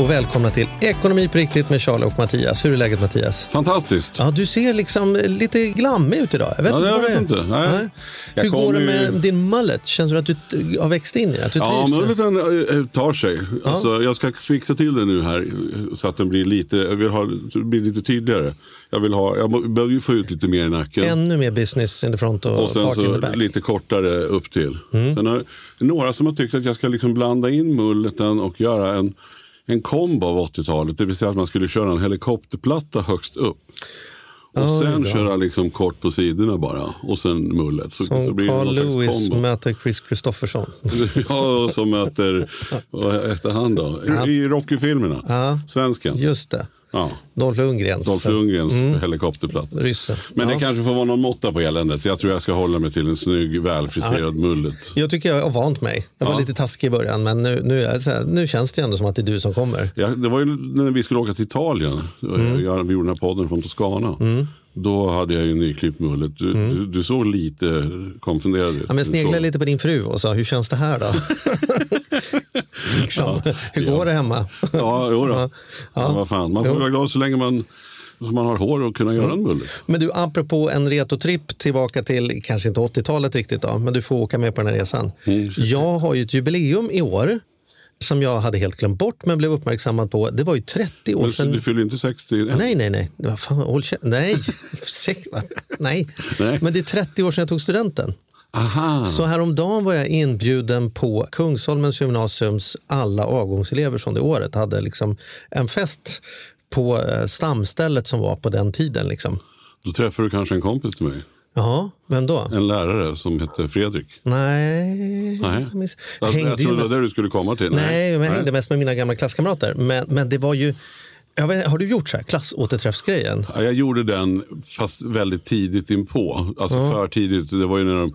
Och välkomna till Ekonomi på riktigt med Charlie och Mattias. Hur är läget Mattias? Fantastiskt. Ja, du ser liksom lite glammig ut idag. Jag vet Ja, inte jag vad vet det är. inte. Nej. Jag Hur går det med ju- din mullet? Känns det att du har växt in i det? Du Ja, mulleten eh, tar sig. Alltså, jag ska fixa till det nu här eh, så att den blir lite, jag vill ha, blir lite tydligare. Jag, vill ha, jag behöver ju få ut lite mer i nacken. Ännu mer business in the front och, och sen så lite kortare upp till. Mm. Sen har några som har tyckt att jag ska liksom blanda in mulleten och göra en, en kombo av 80-talet. Det vill säga att man skulle köra en helikopterplatta högst upp. Och Ja, är sen bra. köra liksom kort på sidorna bara. Och sen mullet. Så, så Som blir det Carl Lewis möter Chris Christofferson. Ja, och som möter vad hette han då? I, i Rocky-filmerna. Ja. Svensken. Just det. Ja. Dolph Lundgrens. Dolph Lundgrens helikopterplatta. Ryssen. Men ja. det kanske får vara någon måtta på eländet. Så jag tror jag ska hålla mig till en snygg, välfriserad mullet. Jag tycker jag har vant mig. Jag var Ja. lite taskig i början men nu, nu, här, nu känns det ändå som att det är du som kommer. Ja, det var ju när vi skulle åka till Italien. Mm. Jag, vi gjorde den här podden från Toscana. Då hade jag ju nyklippt mullet. Du, du, du såg lite konfunderad ut. Mm. Ja, men jag sneglade såg- lite på din fru och sa, hur känns det här då? liksom, hur går det hemma? Ja, jo då. Ja. Ja. vad fan. Man får Jo. vara glad så länge man, så man har hår och kunna göra en mullet. Men du, apropå en retotripp tillbaka till, kanske inte 80-talet riktigt då, men du får åka med på den här resan. Mm. Jag har ju ett jubileum i år som jag hade helt glömt bort men blev uppmärksammad på. Det var ju 30 år sedan. du fyller inte 60 än? Nej, nej, nej. Vad fan, håll nej. Nej. Nej. Men det är 30 år sedan jag tog studenten. Aha. Så häromdagen var jag inbjuden på Kungsholmens gymnasiums alla avgångselever från det året. Hade liksom en fest på eh, stamstället som var på den tiden. Liksom. Då träffar du kanske en kompis till mig. Jaha, vem då? En lärare som hette Fredrik. Nej, Nej. jag Jag, trodde det mest- var det du skulle komma till. Nej, men jag hängde mest med mina gamla klasskamrater. Men, men det var ju... Vet, har du gjort så här klassåterträffsgrejen? Ja, Jag gjorde den fast väldigt tidigt inpå. Alltså för tidigt. Det, var ju när de,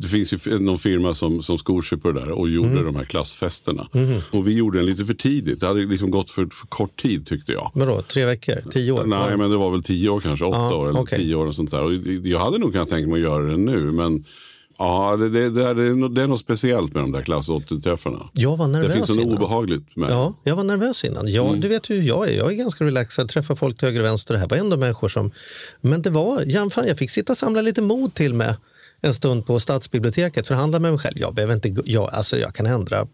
det finns ju någon firma som, som skor sig på det där och gjorde Mm. de här klassfesterna. Och vi gjorde den lite för tidigt. Det hade liksom gått för, för kort tid tyckte jag. Vadå, tre veckor? Tio år? Nej, men det var väl tio år kanske. Åtta Ja, år eller okej. tio år och sånt där. Och jag hade nog kunnat tänka mig att göra det nu. Men ja, det, det, det, är, något, det är något speciellt med de där klass 80-träffarna. Jag var nervös Det finns något obehagligt med Ja, jag var nervös innan. Jag, Mm. Du vet hur jag är. Jag är ganska relaxad, träffar folk till höger och vänster. Det här var ändå människor som... Men det var... Ja, fan, jag fick sitta och samla lite mod till mig en stund på stadsbiblioteket, förhandla med mig själv. Jag behöver inte... Jag, alltså, jag kan ändra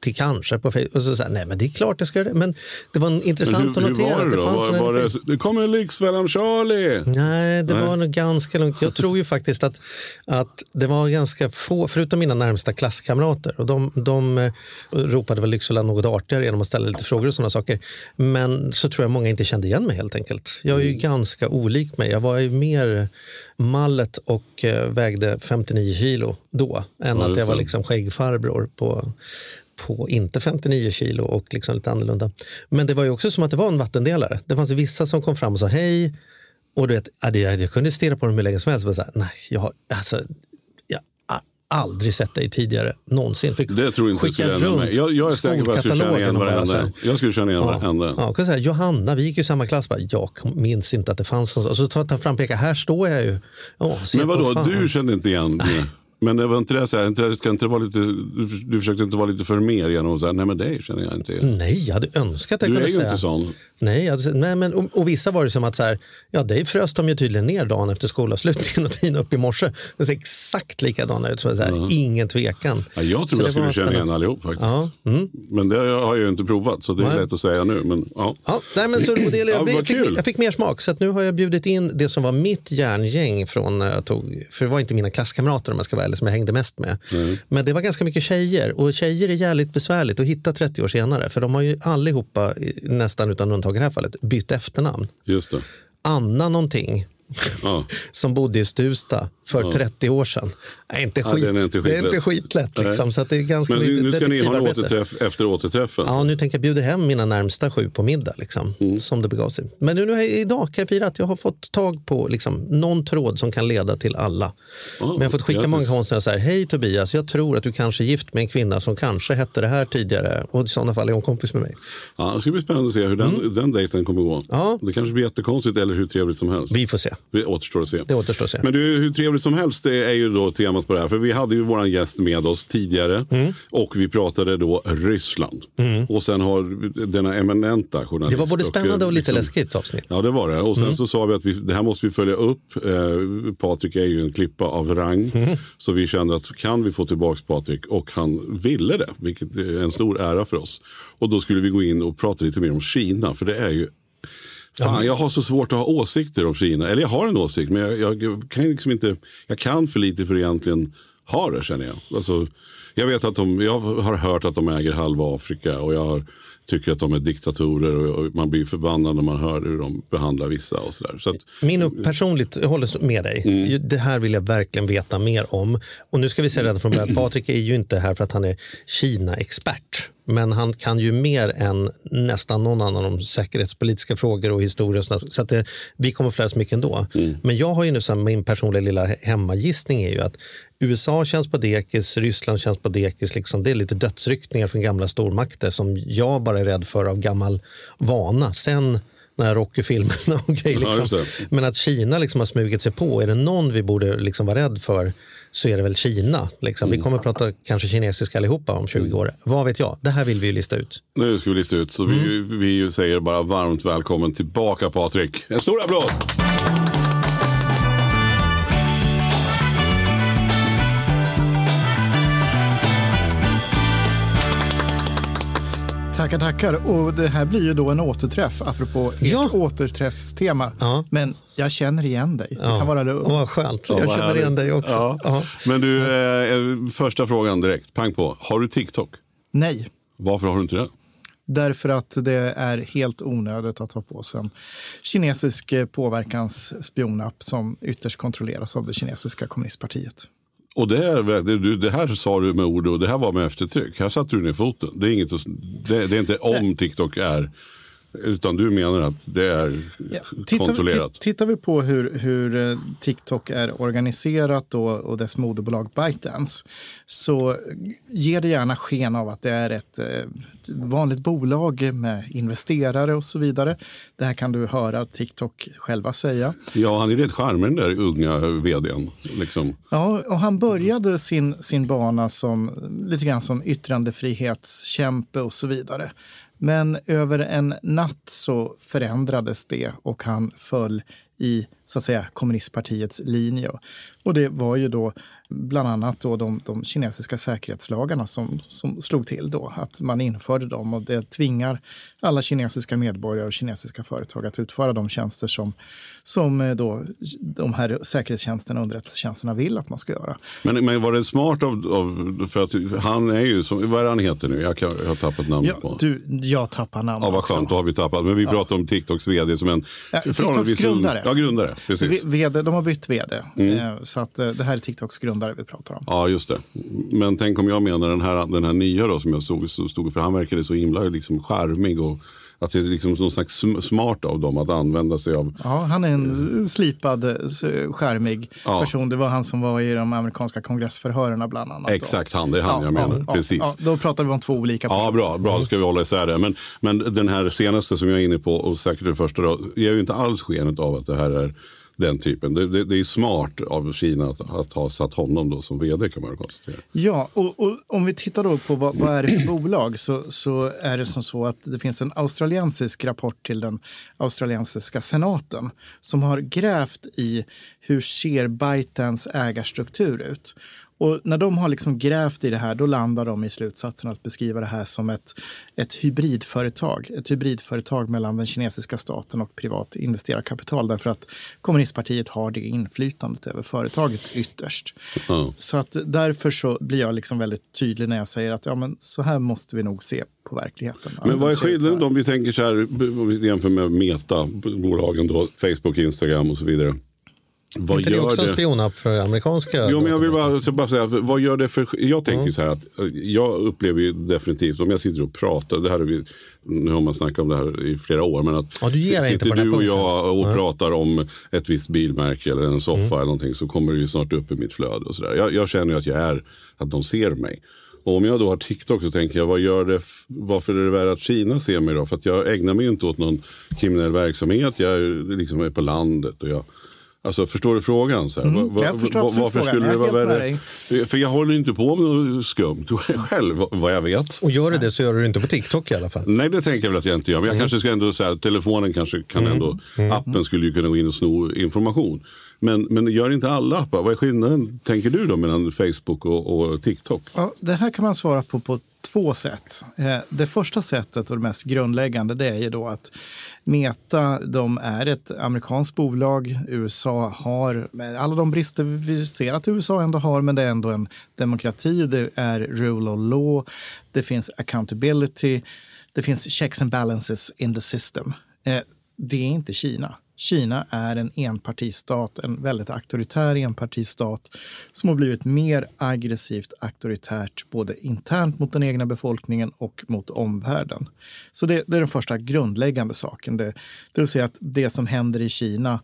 till kanske på Facebook. Och så, så här, nej, men det är klart jag ska göra det. Men det var intressant hur, att hur notera. var att det då? fanns Var, var det, det kommer en Lyxfällan Charlie! Nej, det Nej. var nog ganska lugnt. Jag tror ju faktiskt att, att det var ganska få, förutom mina närmsta klasskamrater, och de, de eh, ropade väl Lycksele något artigare genom att ställa lite frågor och sådana saker. Men så tror jag många inte kände igen mig helt enkelt. Jag är ju ganska olik mig. Jag var ju mer mallet och eh, vägde 59 kilo då, än att jag var liksom skäggfarbror på på inte 59 kilo och liksom lite annorlunda. Men det var ju också som att det var en vattendelare. Det fanns vissa som kom fram och sa hej. Och du vet, jag, kunde stirra på dem hur länge som helst. Och bara så här, nej, jag har alltså, aldrig sett dig tidigare någonsin. Fick Det tror inte jag skicka hända runt. Jag, jag är säker på att jag skulle känna igen varenda. Jag skulle känna igen Ja, varenda. ja, jag kan säga, Johanna, vi gick i samma klass. Bara, jag minns inte att det fanns någon. Och så tar jag fram och pekar, här står jag ju. Se Men vadå, du kände inte igen mig? Men det var inte det så här, inte, ska inte vara lite, du, du försökte inte vara lite för mer genom att säga, nej men dig känner jag inte igen. Nej, jag hade önskat att jag Du är kunde ju säga. inte sån. Nej, jag nej men, och, och vissa var det som att så här, ja, dig frös de ju tydligen ner dagen efter skolavslutningen och Tina upp i morse. Det ser exakt likadana ut. Så så här, Ingen tvekan. Ja, jag Så tror det jag skulle känna igen allihop faktiskt. Ja, mm. Men det har jag ju inte provat så det är Nej. lätt att säga nu. Men, ja. Ja, nej, men så, det, Ja, jag, vad jag, fick, jag fick mer smak. Så nu har jag bjudit in det som var mitt järngäng från, jag tog, för det var inte mina klasskamrater om jag ska vara eller som jag hängde mest med. Men det var ganska mycket tjejer och tjejer är jävligt besvärligt att hitta 30 år senare för de har ju allihopa, nästan utan undantag i det här fallet, bytt efternamn. Just det. Anna någonting Ja. som bodde i Stusta för 30 år sedan. Är inte Ja, skit, den är inte det är inte skitlätt. skitlätt. Liksom, Nej. så att det är ganska Men nu, nu ska ni ha en återträff efter återträffen. Ja, nu tänker jag bjuda hem mina närmsta sju på middag. Liksom, Mm. Som det begav sig. Men nu, nu idag kan jag fira att jag har fått tag på liksom, någon tråd som kan leda till alla. Men jag har fått skicka många konstnärer så här. Hej Tobias, jag tror att du kanske är gift med en kvinna som kanske hette det här tidigare. Och i sådana fall är hon kompis med mig. Ja, det ska bli spännande att se hur den, den dejten kommer gå. Mm. Ja. Det kanske blir jättekonstigt eller hur trevligt som helst. Vi får se. Det återstår att se. Det återstår att se. Men du, hur trevligt som helst det är ju då temat på det här. För vi hade ju våran gäst med oss tidigare. Mm. Och vi pratade då Ryssland. Och sen har denna eminenta journalist. Det var både spännande och lite liksom- läskigt avsnitt. Ja, det var det. Och sen Mm. så sa vi att vi, det här måste vi följa upp. Eh, Patrik är ju en klippa av rang. Mm. Så vi kände att kan vi få tillbaka Patrik? Och han ville det, vilket är en stor ära för oss. Och då skulle vi gå in och prata lite mer om Kina. För det är ju Fan, jag har så svårt att ha åsikter om Kina. Eller jag har en åsikt, men jag, jag, kan liksom inte, jag kan för lite för att egentligen ha det känner jag. Alltså, jag vet att de, jag har hört att de äger halva Afrika och jag har, tycker att de är diktatorer och, och man blir förbannad när man hör hur de behandlar vissa och sådär. Så att, Min personligt, jag håller med dig. Mm. Det här vill jag verkligen veta mer om. Och nu ska vi säga redan från början, Patrik är ju inte här för att han är Kina-expert. Men han kan ju mer än nästan någon annan om säkerhetspolitiska frågor och historia. Och så att det, vi kommer oss mycket ändå. Mm. Men jag har ju nu så här, min personliga lilla hemmagissning är ju att USA känns på dekis, Ryssland känns på dekis. Liksom. Det är lite dödsryckningar från gamla stormakter som jag bara är rädd för av gammal vana. Sen när Rocky-filmerna och grejer. Ja, Liksom. det. Men att Kina liksom har smugit sig på, är det någon vi borde liksom vara rädd för så är det väl Kina. Liksom. Mm. Vi kommer att prata kanske kinesiska allihopa om 20 år. Vad vet jag? Det här vill vi ju lista ut. nu ska vi lista ut. Så vi, vi säger bara varmt välkommen tillbaka Patrik. En stor applåd! Tackar, tackar. Och det här blir ju då en återträff, apropå ert Ja. återträffstema. Ja. Men jag känner igen dig. Du kan vara lugn. Och vad skönt. Ja, jag känner igen dig också. Ja. Ja. Men du, eh, första frågan direkt. Pang på. Har du TikTok? Nej, Varför har du inte det? därför att det är helt onödigt att ha på sig en kinesisk eh, påverkansspionapp som ytterst kontrolleras av det kinesiska kommunistpartiet. Och det, är, väl- det, här sa du med ord och det här var med eftertryck. Här satte du ner foten. Det är, inget, det, det är inte om TikTok är, utan du menar att det är Ja, tittar, kontrollerat. ti- tittar vi på hur, hur eh, TikTok är organiserat då, och dess moderbolag ByteDance så ger det gärna sken av att det är ett, eh, ett vanligt bolag med investerare och så vidare. Det här kan du höra TikTok själva säga. Ja, han är rätt charmig den där unga vdn. Liksom. Ja, och han började sin, sin bana som lite grann som yttrandefrihetskämpe och så vidare. Men över en natt så förändrades det och han föll i så att säga kommunistpartiets linje. Och det var ju då bland annat då de, de kinesiska säkerhetslagarna som, som slog till då. Att man införde dem och det tvingar alla kinesiska medborgare och kinesiska företag att utföra de tjänster som, som eh, då de här säkerhetstjänsterna och underrättelsetjänsterna vill att man ska göra. Men, men var det smart av, av, för att han är ju, som, vad är han heter nu? Jag, kan, jag har tappat namnet Ja, på du, jag tappar namn Ja, vad också. skönt, då har vi tappat. Men vi pratar om TikToks vd som en Ja, TikToks grundare. Ja, grundare. Precis. V- VD, de har bytt vd, Mm. eh, så att, eh, det här är TikToks grundare vi pratar om. Ja, just det. Men tänk om jag menar den här, den här nya då som jag stod, stod för. Han verkade så himla liksom charmig och att det är liksom någon slags sm- smart av dem att använda sig av. Ja, han är en slipad, skärmig Ja. person. Det var han som var i de amerikanska kongressförhören bland annat. Exakt han, det är han Ja, jag menar. ja, Precis. Då pratar vi om två olika personer. Ja, bra, bra. Då ska vi hålla isär det. Men, men den här senaste som jag är inne på och säkert den första då, ger ju inte alls skenet av att det här är den typen. Det, det, det är smart av Kina att, att ha satt honom då som vd kan man konstatera. Ja, och, och om vi tittar då på vad, vad är det för bolag så, så är det som så att det finns en australiensisk rapport till den australiensiska senaten som har grävt i hur ser Bytens ägarstruktur ut. Och när de har liksom grävt i det här, då landar de i slutsatsen att beskriva det här som ett, ett hybridföretag. Ett hybridföretag mellan den kinesiska staten och privat investerarkapital. Därför att kommunistpartiet har det inflytandet över företaget ytterst. Ja. Så att därför så blir jag liksom väldigt tydlig när jag säger att ja, men så här måste vi nog se på verkligheten. Men Att vad är skillnaden om vi tänker så här, om vi jämför med Meta-bolagen då, Facebook, Instagram och så vidare. Vad inte det gör också en det? spionapp för amerikanska? Jo, men jag vill bara, bara säga, vad gör det för... Jag tänker så här att eh, jag upplever ju definitivt, om jag sitter och pratar, det här är vi, nu har man snackat om det här i flera år, men att Ja, du sitter du och jag och pratar om ett visst bilmärke eller en soffa Mm. eller någonting så kommer det ju snart upp i mitt flöde och sådär. Jag, jag känner ju att jag är, att de ser mig. Och om jag då har TikTok så tänker jag, vad gör det, varför är det värre att Kina ser mig då? För att jag ägnar mig ju inte åt någon kriminell verksamhet, jag är liksom är på landet och jag Alltså förstår du frågan? Så här? Va- va- Mm, jag förstår va- varför frågan. skulle det vara värre? För jag håller inte på med något skumt själv, vad jag vet. Och gör du det så gör du det inte på TikTok i alla fall. Nej, det tänker jag väl att jag inte gör. Men jag Mm. kanske ska ändå säga att telefonen kanske kan ändå, appen skulle ju kunna gå in och sno information. Men, men gör inte alla appar? Vad är skillnaden, tänker du då, mellan Facebook och, och TikTok? Ja, det här kan man svara på på två sätt. Eh, det första sättet och det mest grundläggande det är ju då att Meta de är ett amerikanskt bolag. USA har alla de brister vi ser att USA ändå har, men det är ändå en demokrati. Det är rule of law, det finns accountability, det finns checks and balances in the system. Eh, det är inte Kina. Kina är en enpartistat, en väldigt auktoritär enpartistat som har blivit mer aggressivt auktoritärt både internt mot den egna befolkningen och mot omvärlden. Så det, det är den första grundläggande saken. Det, det vill säga att det som händer i Kina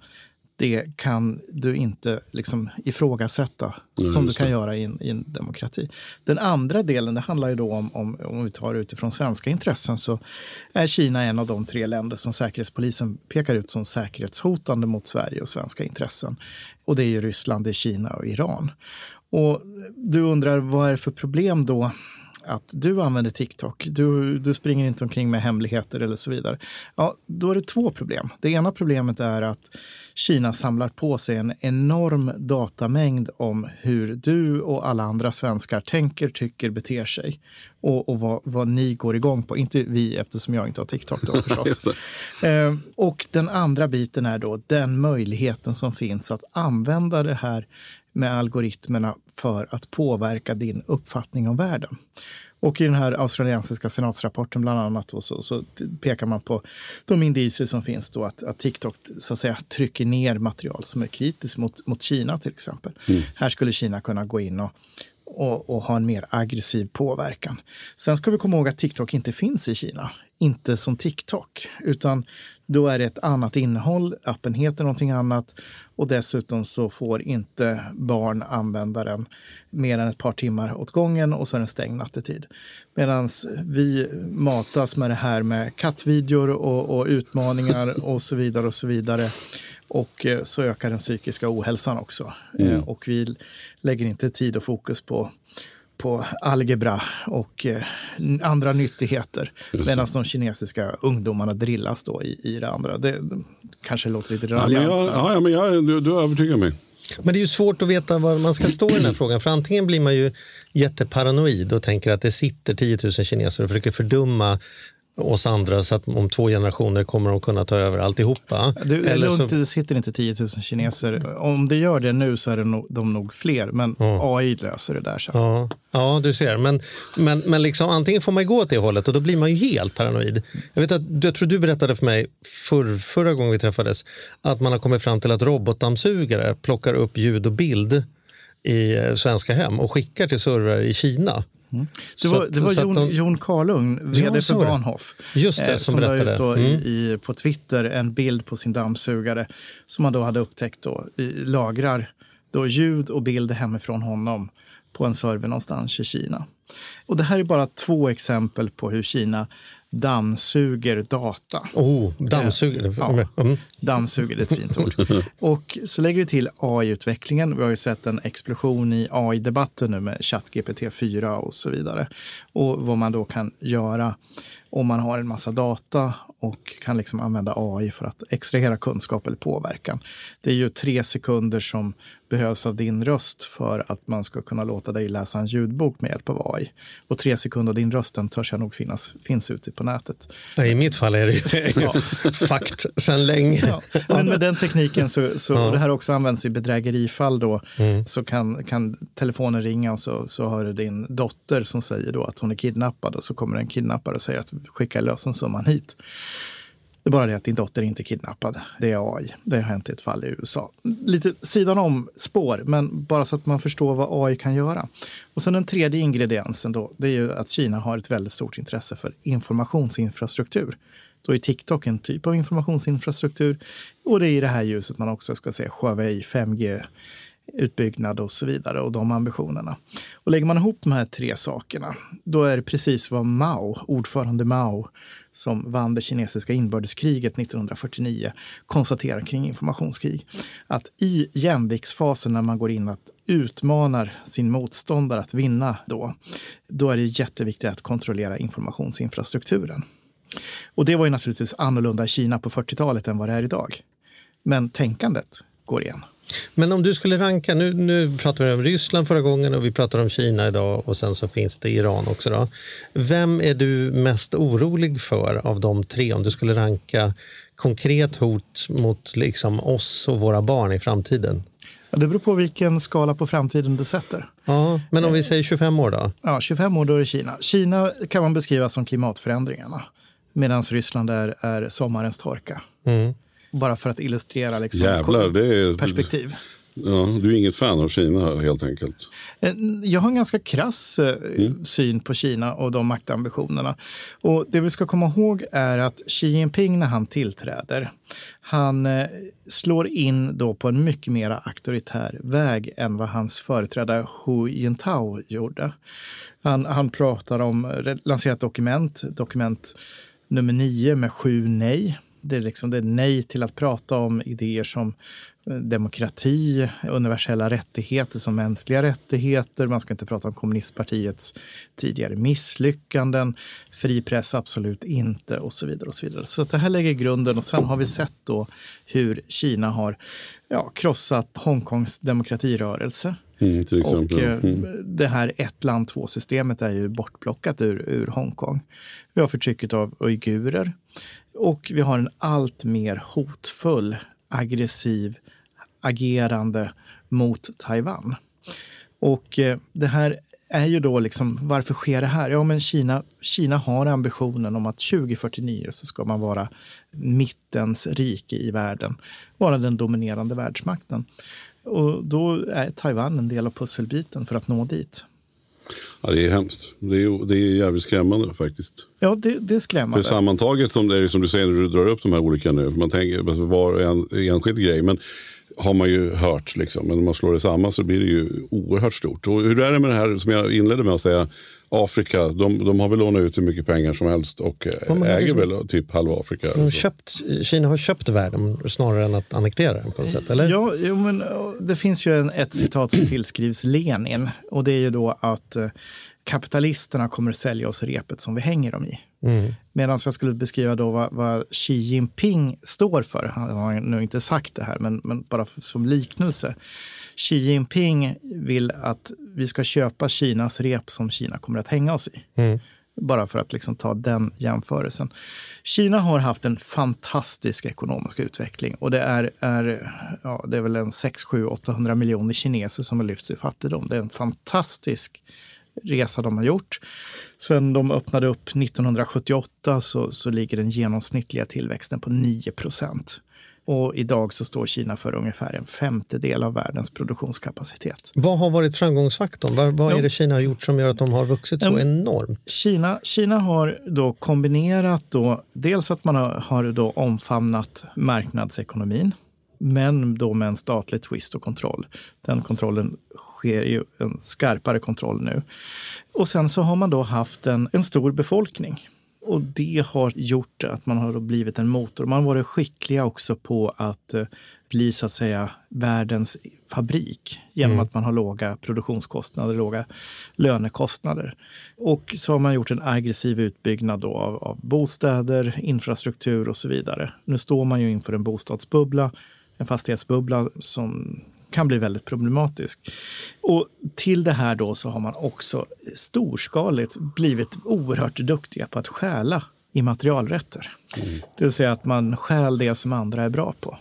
det kan du inte liksom ifrågasätta som du kan det. göra i en, i en demokrati. Den andra delen det handlar ju då om, om, om vi tar utifrån svenska intressen så är Kina en av de tre länder som Säkerhetspolisen pekar ut som säkerhetshotande mot Sverige och svenska intressen. Och det är ju Ryssland, det är Kina och Iran. Och du undrar vad är det för problem då att du använder TikTok, du, du springer inte omkring med hemligheter eller så vidare. Ja, då är det två problem. Det ena problemet är att Kina samlar på sig en enorm datamängd om hur du och alla andra svenskar tänker, tycker, beter sig och, och vad, vad ni går igång på. Inte vi, eftersom jag inte har TikTok då förstås. eh, och den andra biten är då den möjligheten som finns att använda det här med algoritmerna för att påverka din uppfattning om världen. Och i den här australiensiska senatsrapporten bland annat då, så, så pekar man på de indicier som finns då att, att TikTok så att säga, trycker ner material som är kritiskt mot, mot Kina till exempel. Här skulle Kina kunna gå in och, och, och ha en mer aggressiv påverkan. Sen ska vi komma ihåg att TikTok inte finns i Kina. Inte som TikTok, utan då är det ett annat innehåll. Appen heter någonting annat och dessutom så får inte barn använda den mer än ett par timmar åt gången och så är den stängd nattetid. Medan vi matas med det här med kattvideor och, och utmaningar och så vidare och så vidare. Och eh, så ökar den psykiska ohälsan också. Eh, Och vi lägger inte tid och fokus på, på algebra och eh, andra nyttigheter. Medan de kinesiska ungdomarna drillas då i, i det andra. Det, det kanske låter lite Ja, men raljant. jag, men- ja, ja, men jag, du, du övertygar mig. Men det är ju svårt att veta var man ska stå i den här frågan. För antingen blir man ju jätteparanoid och tänker att det sitter 10 000 kineser och försöker fördumma oss andra så att om två generationer kommer de kunna ta över alltihopa. Du, Eller lugnt, så, det sitter inte 10 000 kineser. Om det gör det nu så är det nog, de nog fler. Men AI löser det där sen. ja, ja, du ser. Men, men, men liksom, antingen får man gå åt det hållet och då blir man ju helt paranoid. Jag, vet att, jag tror du berättade för mig för, förra gången vi träffades att man har kommit fram till att robotdammsugare plockar upp ljud och bild i eh, svenska hem och skickar till servrar i Kina. Det Så var, det var Jon, de- Jon Karlung, vd för det. Bahnhof, Just det, eh, som som la ut då Mm. i, på Twitter en bild på sin dammsugare som han då hade upptäckt då, i, lagrar då ljud och bild hemifrån honom på en server någonstans i Kina. Och det här är bara två exempel på hur Kina dammsuger data. Oh, dammsugare. Ja. Mm. Dammsuger, det är ett fint ord. Och så lägger vi till AI-utvecklingen. Vi har ju sett en explosion i AI-debatten nu med ChatGPT 4 och så vidare. Och vad man då kan göra om man har en massa data och kan liksom använda AI för att extrahera kunskap eller påverkan. Det är ju tre sekunder som behövs av din röst för att man ska kunna låta dig läsa en ljudbok med hjälp av AI. Och tre sekunder av din röst, den törs jag nog finnas, finns ute på nätet. Nej, I mitt fall är det ju fakt sedan länge. Ja, men med den tekniken, så, så och det här också används i bedrägerifall, då, så kan, kan telefonen ringa och så, så hör du din dotter som säger då att hon är kidnappad och så kommer en kidnappare och säger att skicka lösensumman hit. Det är bara det att din dotter är inte kidnappad. Det är AI. Det har hänt i ett fall i USA. Lite sidan om spår, men bara så att man förstår vad AI kan göra. Och sen den tredje ingrediensen då, det är ju att Kina har ett väldigt stort intresse för informationsinfrastruktur. Då är TikTok en typ av informationsinfrastruktur och det är i det här ljuset man också ska se Huawei 5G utbyggnad och så vidare och de ambitionerna. Och lägger man ihop de här tre sakerna, då är det precis vad Mao, ordförande Mao, som vann det kinesiska inbördeskriget 1949 konstaterar kring informationskrig. Att i jämviktsfasen när man går in att utmanar sin motståndare att vinna då, då är det jätteviktigt att kontrollera informationsinfrastrukturen. Och det var ju naturligtvis annorlunda i Kina på 40-talet än vad det är idag. Men tänkandet går igen. Men om du skulle ranka, nu, nu pratade vi om Ryssland förra gången och vi pratar om Kina idag och sen så finns det Iran också. Då. Vem är du mest orolig för av de tre om du skulle ranka konkret hot mot liksom oss och våra barn i framtiden? Ja, det beror på vilken skala på framtiden du sätter. Ja, men om vi säger 25 år då? Ja, 25 år då är det Kina. Kina kan man beskriva som klimatförändringarna medan Ryssland är, är sommarens torka. Mm. Bara för att illustrera liksom, Jävlar, det är- perspektiv. Ja, du är inget fan av Kina helt enkelt. Eh, Jag har en ganska krass eh, syn på Kina och de maktambitionerna. Och det vi ska komma ihåg är att Xi Jinping när han tillträder, han eh, slår in då på en mycket mer auktoritär väg än vad hans företrädare Hu Jintao gjorde. Han, han pratar om lanserat dokument, dokument nummer nio med sju nej. Det är, liksom, det är nej till att prata om idéer som eh, demokrati, universella rättigheter som mänskliga rättigheter. Man ska inte prata om kommunistpartiets tidigare misslyckanden. Fri press absolut inte och så vidare. och Så vidare. Så det här lägger grunden och sen har vi sett då hur Kina har ja, krossat Hongkongs demokratirörelse. Mm. Och eh, Mm. det här ett land, två systemet är ju bortplockat ur, ur Hongkong. Vi har förtrycket av uigurer och vi har en allt mer hotfull, aggressiv agerande mot Taiwan. Och eh, det här är ju då liksom, varför sker det här? Ja, men Kina, Kina har ambitionen om att 2049 så ska man vara mittens rike i världen, vara den dominerande världsmakten. Och då är Taiwan en del av pusselbiten för att nå dit. Ja, det är hemskt. Det är, det är jävligt skrämmande faktiskt. Ja, det, det är För skrämmande. sammantaget, som, det är, som du säger när du drar upp de här olika nu, för man tänker alltså, var en enskild grej, men har man ju hört. Liksom. Men när man slår det samman så blir det ju oerhört stort. Och hur är det med det här som jag inledde med att säga, Afrika, de, de har väl lånat ut hur mycket pengar som helst och Ja, är äger som- väl typ halva Afrika. De har köpt, Kina har köpt världen snarare än att annektera den på något sätt, eller? Ja, jo, men eh, det finns ju en, ett citat som tillskrivs Lenin och det är ju då att eh, kapitalisterna kommer att sälja oss repet som vi hänger dem i. Mm. Medan jag skulle beskriva då vad, vad Xi Jinping står för. Han har nu inte sagt det här, men, men bara för, som liknelse. Xi Jinping vill att vi ska köpa Kinas rep som Kina kommer att hänga oss i. Mm. Bara för att liksom ta den jämförelsen. Kina har haft en fantastisk ekonomisk utveckling och det är, är, ja, det är väl en 6, 7, 800 miljoner kineser som har lyfts ur fattigdom. Det är en fantastisk resa de har gjort. Sen de öppnade upp 1978 så, så ligger den genomsnittliga tillväxten på 9 procent. Och idag så står Kina för ungefär en femtedel av världens produktionskapacitet. Vad har varit framgångsfaktorn? Vad, vad är det Kina har gjort som gör att de har vuxit så enormt? Kina, Kina har då kombinerat då, dels att man har, har då omfamnat marknadsekonomin, men då med en statlig twist och kontroll. Den kontrollen sker ju en skarpare kontroll nu. Och sen så har man då haft en, en stor befolkning. Och det har gjort att man har blivit en motor. Man har varit skickliga också på att eh, bli så att säga världens fabrik genom Mm. att man har låga produktionskostnader, låga lönekostnader. Och så har man gjort en aggressiv utbyggnad då av, av bostäder, infrastruktur och så vidare. Nu står man ju inför en bostadsbubbla, en fastighetsbubbla som kan bli väldigt problematisk. Och till det här då så har man också storskaligt blivit oerhört duktiga på att stjäla immaterialrätter. Det vill säga att man stjäl det som andra är bra på.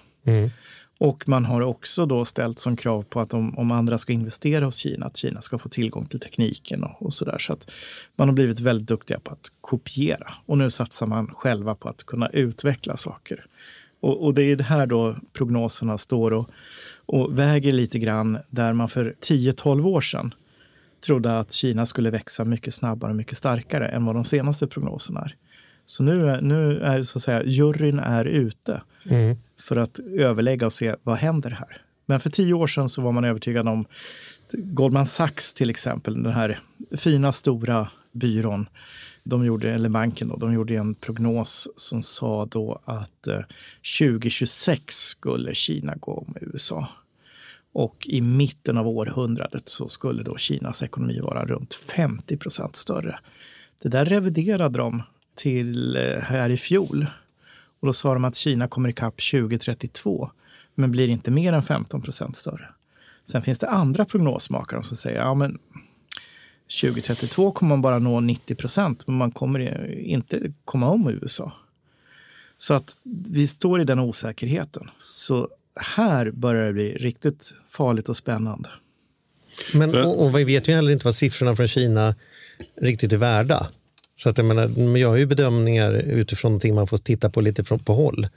Och man har också då ställt som krav på att om, om andra ska investera hos Kina, att Kina ska få tillgång till tekniken och, och sådär. Så att man har blivit väldigt duktiga på att kopiera. Och nu satsar man själva på att kunna utveckla saker. Och, och det är det här då prognoserna står och, och väger lite grann där man för 10-12 år sedan trodde att Kina skulle växa mycket snabbare och mycket starkare än vad de senaste prognoserna är. Så nu, är- nu är så att säga, juryn är ute för att överlägga och se vad händer här. Men för tio år sedan så var man övertygad om Goldman Sachs till exempel, den här fina stora byrån, de gjorde, eller banken då, de gjorde en prognos som sa då att eh, 2026 skulle Kina gå med USA. Och i mitten av århundradet så skulle då Kinas ekonomi vara runt 50 procent större. Det där reviderade de till eh, här i fjol. Och då sa de att Kina kommer ikapp 2032, men blir inte mer än 15 procent större. Sen finns det andra prognosmakare som säger ja, men 2032 kommer man bara nå 90 procent, men man kommer inte komma om USA. Så att vi står i den osäkerheten. Så här börjar det bli riktigt farligt och spännande. Men, och, och vi vet ju heller inte vad siffrorna från Kina riktigt är värda. Så att jag, menar, men jag har ju bedömningar utifrån någonting man får titta på lite från, på håll.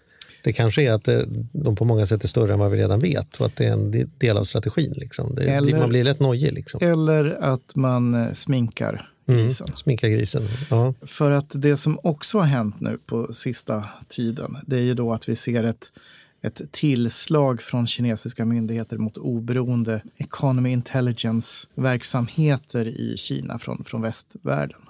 Det kanske är att det, de på många sätt är större än vad vi redan vet och att det är en de- del av strategin. Liksom. Det, Eller- man blir lätt nojig. Liksom. Eller att man eh, sminkar grisen. Sminka grisen. Ja. För att det som också har hänt nu på sista tiden, det är ju då att vi ser ett, ett tillslag från kinesiska myndigheter mot oberoende economy intelligence-verksamheter i Kina från, från västvärlden.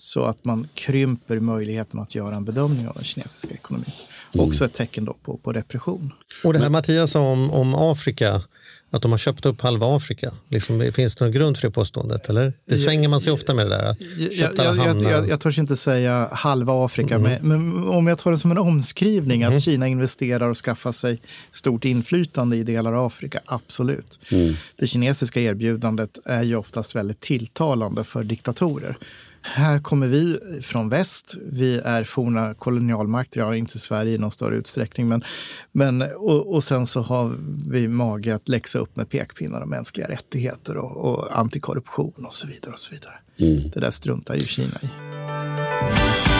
Så att man krymper möjligheten att göra en bedömning av den kinesiska ekonomin. Också ett tecken då på, på repression. Och det här Mattias sa om, om Afrika, att de har köpt upp halva Afrika. Liksom, finns det någon grund för det påståendet? Eller? Det svänger man sig ofta med det där. Jag, jag, hamnar. jag, jag törs inte säga halva Afrika, men, men om jag tar det som en omskrivning att Kina investerar och skaffar sig stort inflytande i delar av Afrika, absolut. Det kinesiska erbjudandet är ju oftast väldigt tilltalande för diktatorer. Här kommer vi från väst. Vi är forna kolonialmakter, ja, inte Sverige i någon större utsträckning. Men, men, och, och sen så har vi mage att läxa upp med pekpinnar om mänskliga rättigheter och, och antikorruption och så vidare. och så vidare. Det där struntar ju Kina i.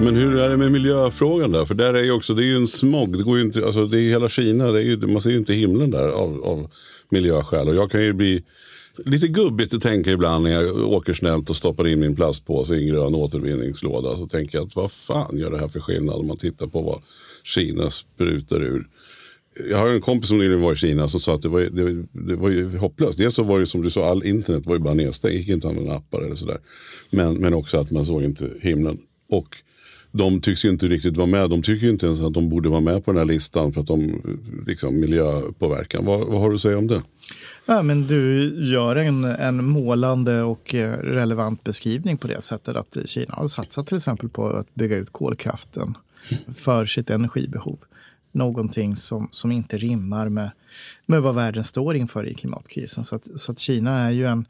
Men hur är det med miljöfrågan där? För där är ju också, det är ju en smog. Det, går ju inte, alltså det är hela Kina, det är ju, man ser ju inte himlen där av, av miljöskäl. Och jag kan ju bli lite gubbigt att tänka ibland när jag åker snällt och stoppar in min plastpåse i en grön återvinningslåda. Så tänker jag att vad fan gör det här för skillnad om man tittar på vad Kina sprutar ur. Jag har en kompis som nyligen var i Kina som sa att det var, det, det var ju hopplöst. Dels så var det som du sa, all internet var ju bara nedstängt. Gick inte att använda appar eller sådär. Men, men också att man såg inte himlen. Och de tycks ju inte riktigt vara med. De tycker ju inte ens att de borde vara med på den här listan för att de liksom miljöpåverkan. Vad, vad har du att säga om det? Ja, men du gör en, en målande och eh, relevant beskrivning på det sättet att Kina har satsat till exempel på att bygga ut kolkraften för sitt energibehov. Någonting som, som inte rimmar med, med vad världen står inför i klimatkrisen. Så att, så att Kina är ju en,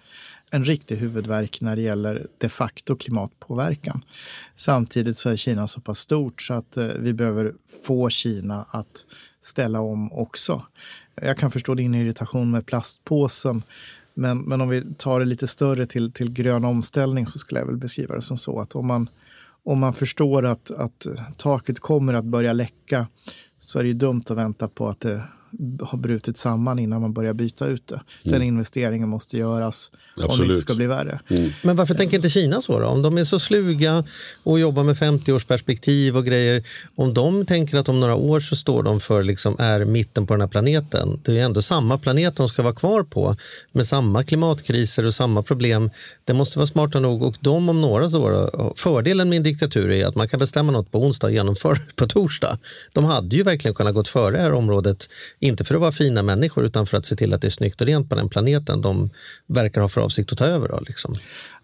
en riktig huvudverk när det gäller de facto klimatpåverkan. Samtidigt så är Kina så pass stort så att eh, vi behöver få Kina att ställa om också. Jag kan förstå din irritation med plastpåsen. Men, men om vi tar det lite större till, till grön omställning så skulle jag väl beskriva det som så att om man, om man förstår att, att taket kommer att börja läcka så är det ju dumt att vänta på att det har brutit samman innan man börjar byta ut det. Den Mm. investeringen måste göras om det Absolut. inte ska bli värre. Men varför tänker inte Kina så då? Om de är så sluga och jobbar med 50-årsperspektiv och grejer. Om de tänker att om några år så står de för liksom är mitten på den här planeten. Det är ju ändå samma planet de ska vara kvar på med samma klimatkriser och samma problem. Det måste vara smarta nog och de om några så då, fördelen med en diktatur är att man kan bestämma något på onsdag och genomföra det på torsdag. De hade ju verkligen kunnat gått före det här området, inte för att vara fina människor utan för att se till att det är snyggt och rent på den planeten de verkar ha för avsikt att ta över. Då, liksom.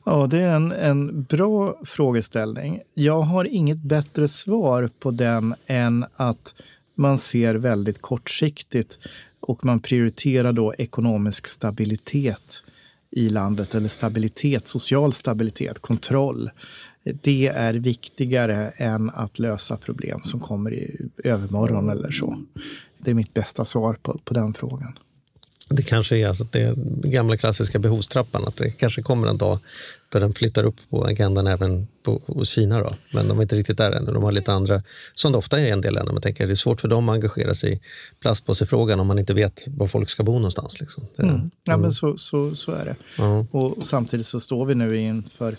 Ja, det är en, en bra frågeställning. Jag har inget bättre svar på den än att man ser väldigt kortsiktigt och man prioriterar då ekonomisk stabilitet i landet eller stabilitet, social stabilitet, kontroll. Det är viktigare än att lösa problem som kommer i övermorgon eller så. Det är mitt bästa svar på, på den frågan. Det kanske är alltså att det gamla klassiska behovstrappan, att det kanske kommer en dag då den flyttar upp på agendan även på, hos Kina. Då. Men de är inte riktigt där ännu. De har lite andra, som det ofta är i en del länder. Man tänker det är svårt för dem att engagera sig i plastpåsefrågan om man inte vet var folk ska bo någonstans. Liksom. Det, Mm. Ja, men så, så, så är det. Ja. Och samtidigt så står vi nu inför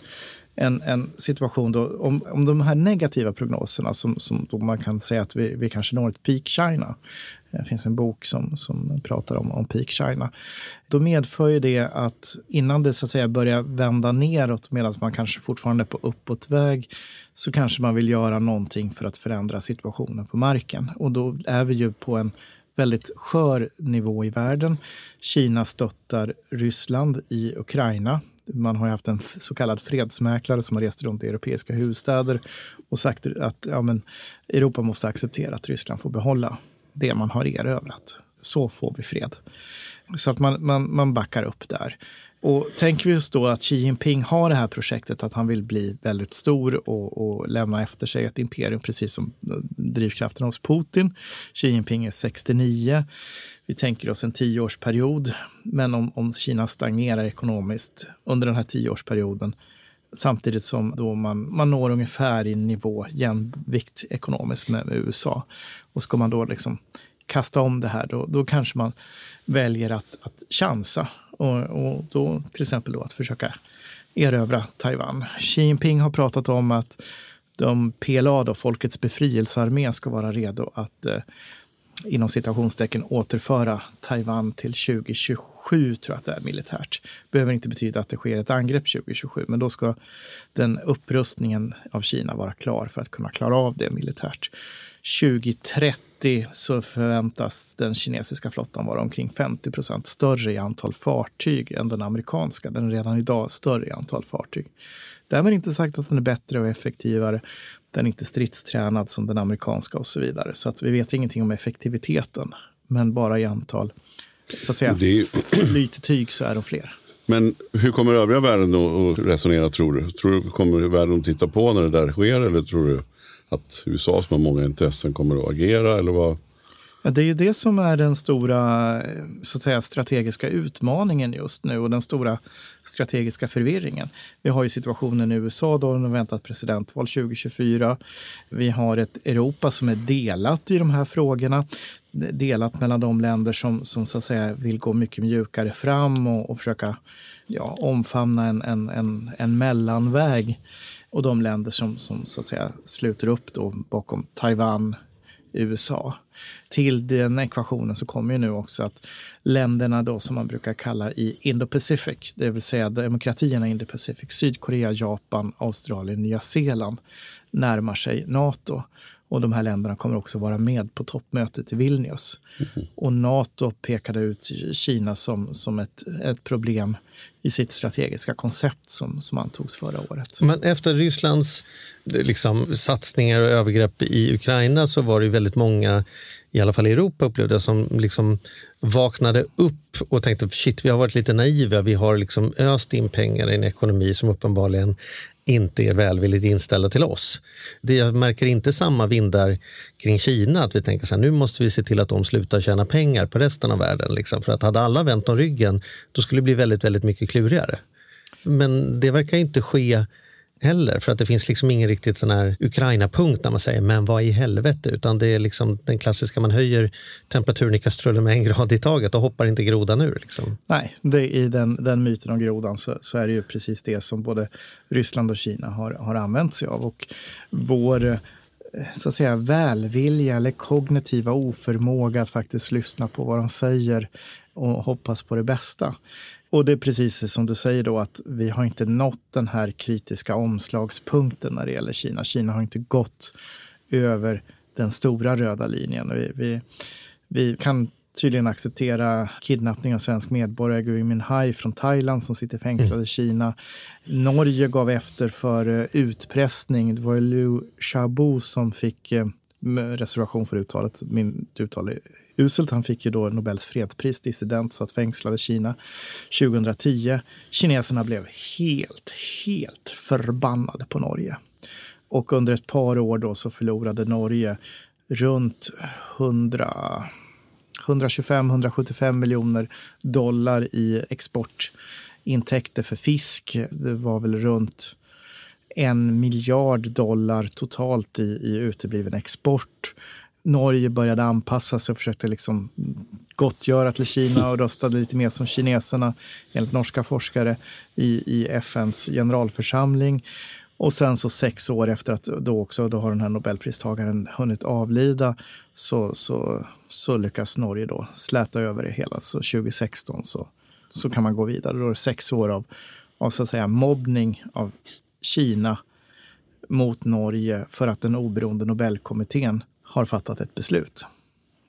en, en situation då, om, om de här negativa prognoserna som, som då man kan säga att vi, vi kanske når ett peak China. Det finns en bok som, som pratar om, om peak China. Då medför ju det att innan det så att säga börjar vända neråt medan man kanske fortfarande är på uppåtväg så kanske man vill göra någonting för att förändra situationen på marken. Och då är vi ju på en väldigt skör nivå i världen. Kina stöttar Ryssland i Ukraina. Man har ju haft en så kallad fredsmäklare som har rest runt i europeiska huvudstäder och sagt att ja, men Europa måste acceptera att Ryssland får behålla det man har erövrat. Så får vi fred. Så att man, man, man backar upp där. Och tänker vi oss då att Xi Jinping har det här projektet att han vill bli väldigt stor och, och lämna efter sig ett imperium precis som drivkraften hos Putin. Xi Jinping är 69. Vi tänker oss en tioårsperiod. Men om, om Kina stagnerar ekonomiskt under den här tioårsperioden samtidigt som då man, man når ungefär i nivå jämvikt ekonomiskt med, med USA. Och ska man då liksom kasta om det här, då, då kanske man väljer att, att chansa och, och då till exempel då att försöka erövra Taiwan. Xi Jinping har pratat om att de PLA, då, Folkets befrielsearmé, ska vara redo att eh, inom citationstecken återföra Taiwan till 2027, tror jag att det är militärt. behöver inte betyda att det sker ett angrepp 2027, men då ska den upprustningen av Kina vara klar för att kunna klara av det militärt. 2030 så förväntas den kinesiska flottan vara omkring 50 procent större i antal fartyg än den amerikanska. Den är redan idag större i antal fartyg. Därmed inte sagt att den är bättre och effektivare. Den är inte stridstränad som den amerikanska och så vidare. Så att vi vet ingenting om effektiviteten, men bara i antal så att säga, Det är flyttyg så är de fler. Men hur kommer övriga världen att resonera tror du? Tror du kommer världen att titta på när det där sker eller tror du att USA som har många intressen kommer att agera? Eller vad? Ja, det är ju det som är den stora så att säga, strategiska utmaningen just nu och den stora strategiska förvirringen. Vi har ju situationen i USA då de väntat presidentval 2024. Vi har ett Europa som är delat i de här frågorna. Delat mellan de länder som, som så att säga, vill gå mycket mjukare fram och, och försöka ja, omfamna en, en, en, en mellanväg och de länder som, som så att säga, sluter upp då bakom Taiwan, USA. Till den ekvationen så kommer ju nu också att länderna då som man brukar kalla i Indo-Pacific, det vill säga demokratierna i Indo-Pacific, Sydkorea, Japan, Australien, Nya Zeeland, närmar sig Nato. Och de här länderna kommer också vara med på toppmötet i Vilnius. Och Nato pekade ut Kina som, som ett, ett problem i sitt strategiska koncept som, som antogs förra året. Men efter Rysslands eh, liksom, satsningar och övergrepp i Ukraina så var det väldigt många, i alla fall i Europa upplevde som liksom vaknade upp och tänkte shit, vi har varit lite naiva. Vi har liksom öst in pengar i en ekonomi som uppenbarligen inte är välvilligt inställda till oss. Det jag märker inte samma vindar kring Kina, att vi tänker så här, nu måste vi se till att de slutar tjäna pengar på resten av världen. Liksom. För att hade alla vänt om ryggen, då skulle det bli väldigt, väldigt mycket klurigare. Men det verkar inte ske heller, för att det finns liksom ingen riktigt sån här Ukraina-punkt när man säger men vad i helvete, utan det är liksom den klassiska, man höjer temperaturen i kastrullen med en grad i taget och hoppar inte grodan ur. Liksom. Nej, det, i den, den myten om grodan så, så är det ju precis det som både Ryssland och Kina har, har använt sig av. Och vår eh, så att säga, välvilja eller kognitiva oförmåga att faktiskt lyssna på vad de säger och hoppas på det bästa. Och det är precis som du säger då att vi har inte nått den här kritiska omslagspunkten när det gäller Kina. Kina har inte gått över den stora röda linjen. Vi, vi, vi kan tydligen acceptera kidnappning av svensk medborgare Gui Minhai från Thailand som sitter fängslad i Kina. Norge gav efter för eh, utpressning. Det var Liu Xiaobo som fick eh, reservation för uttalet. Min uttal är uselt. Han fick ju då Nobels fredspris, dissident, satt fängslad i Kina 2010. Kineserna blev helt, helt förbannade på Norge. Och under ett par år då så förlorade Norge runt 100 125-175 miljoner dollar i exportintäkter för fisk. Det var väl runt en miljard dollar totalt i, i utebliven export. Norge började anpassa sig och försökte liksom gottgöra till Kina och röstade lite mer som kineserna, enligt norska forskare, i, i FNs generalförsamling. Och sen så sex år efter att då också då har den här nobelpristagaren hunnit avlida så, så, så lyckas Norge då släta över det hela. Så 2016 så, så kan man gå vidare. Då är det sex år av, av så att säga, mobbning av Kina mot Norge för att den oberoende Nobelkommittén har fattat ett beslut.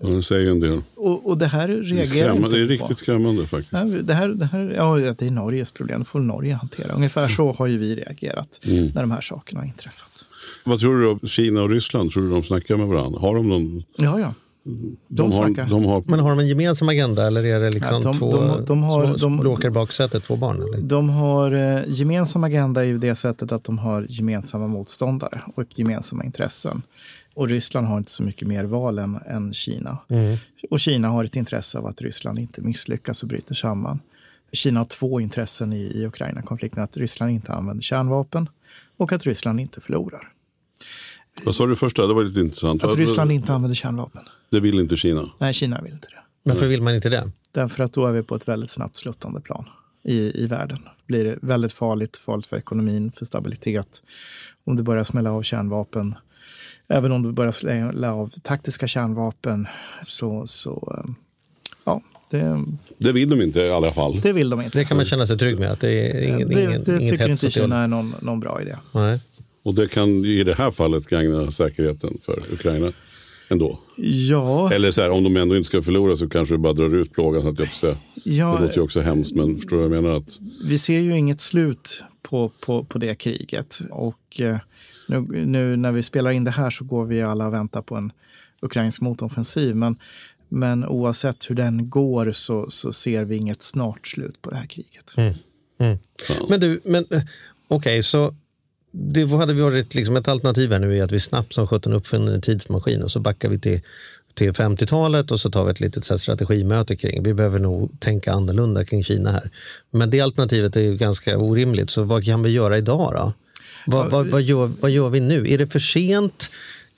Ja, det säger en del. Och, och det här Det är, reagerar skrämmande. inte det är på. riktigt skrämmande faktiskt. Det här, det här ja, det är Norges problem, det får Norge hantera. Ungefär så har ju vi reagerat Mm. när de här sakerna har inträffat. Vad tror du om Kina och Ryssland? Tror du de snackar med varandra? Har de någon... Ja, ja. De, har, snackar. de har, Men har de en gemensam agenda eller är det liksom Ja, de- två de- de har- små de- i baksätet, två barn? Eller? De har eh, gemensam agenda i det sättet att de har gemensamma motståndare och gemensamma intressen. Och Ryssland har inte så mycket mer val än, än Kina. Och Kina har ett intresse av att Ryssland inte misslyckas och bryter samman. Kina har två intressen i, i Ukraina-konflikten. Att Ryssland inte använder kärnvapen och att Ryssland inte förlorar. vad sa du första? Det var lite intressant. Att Ryssland inte använder kärnvapen. Det vill inte Kina. Nej, Kina vill inte det. Varför vill man inte det? Därför att då är vi på ett väldigt snabbt sluttande plan i, i världen. Blir det väldigt farligt, farligt för ekonomin, för stabilitet. Om det börjar smälla av kärnvapen, även om det börjar smälla av taktiska kärnvapen, så, så eh, ja, det, Det vill de inte i alla fall. det vill de inte. Det kan man känna sig trygg med, att det är ingen, det, ingen, det inget tycker inte det Kina är någon, någon bra idé. Nej. Och det kan i det här fallet gagna säkerheten för Ukraina ändå. Ja, Eller så här, om de ändå inte ska förlora så kanske det bara drar ut plågan. Så att jag får säga. ja Det låter ju också hemskt, men förstår du vad jag menar? Att, vi ser ju inget slut på, på, på det kriget. Och eh, nu, nu när vi spelar in det här så går vi alla och väntar på en ukrainsk motoffensiv. Men, Men oavsett hur den går så, så ser vi inget snart slut på det här kriget. Mm. Mm. Men du, men okej, okay, så det hade varit liksom ett alternativ här nu är att vi snabbt som sjutton uppfinner en tidsmaskin och så backar vi till, till 50-talet och så tar vi ett litet så strategimöte kring. Vi behöver nog tänka annorlunda kring Kina här. Men det alternativet är ju ganska orimligt, så vad kan vi göra idag då? Vad, vad, vad, gör, vad gör vi nu? Är det för sent?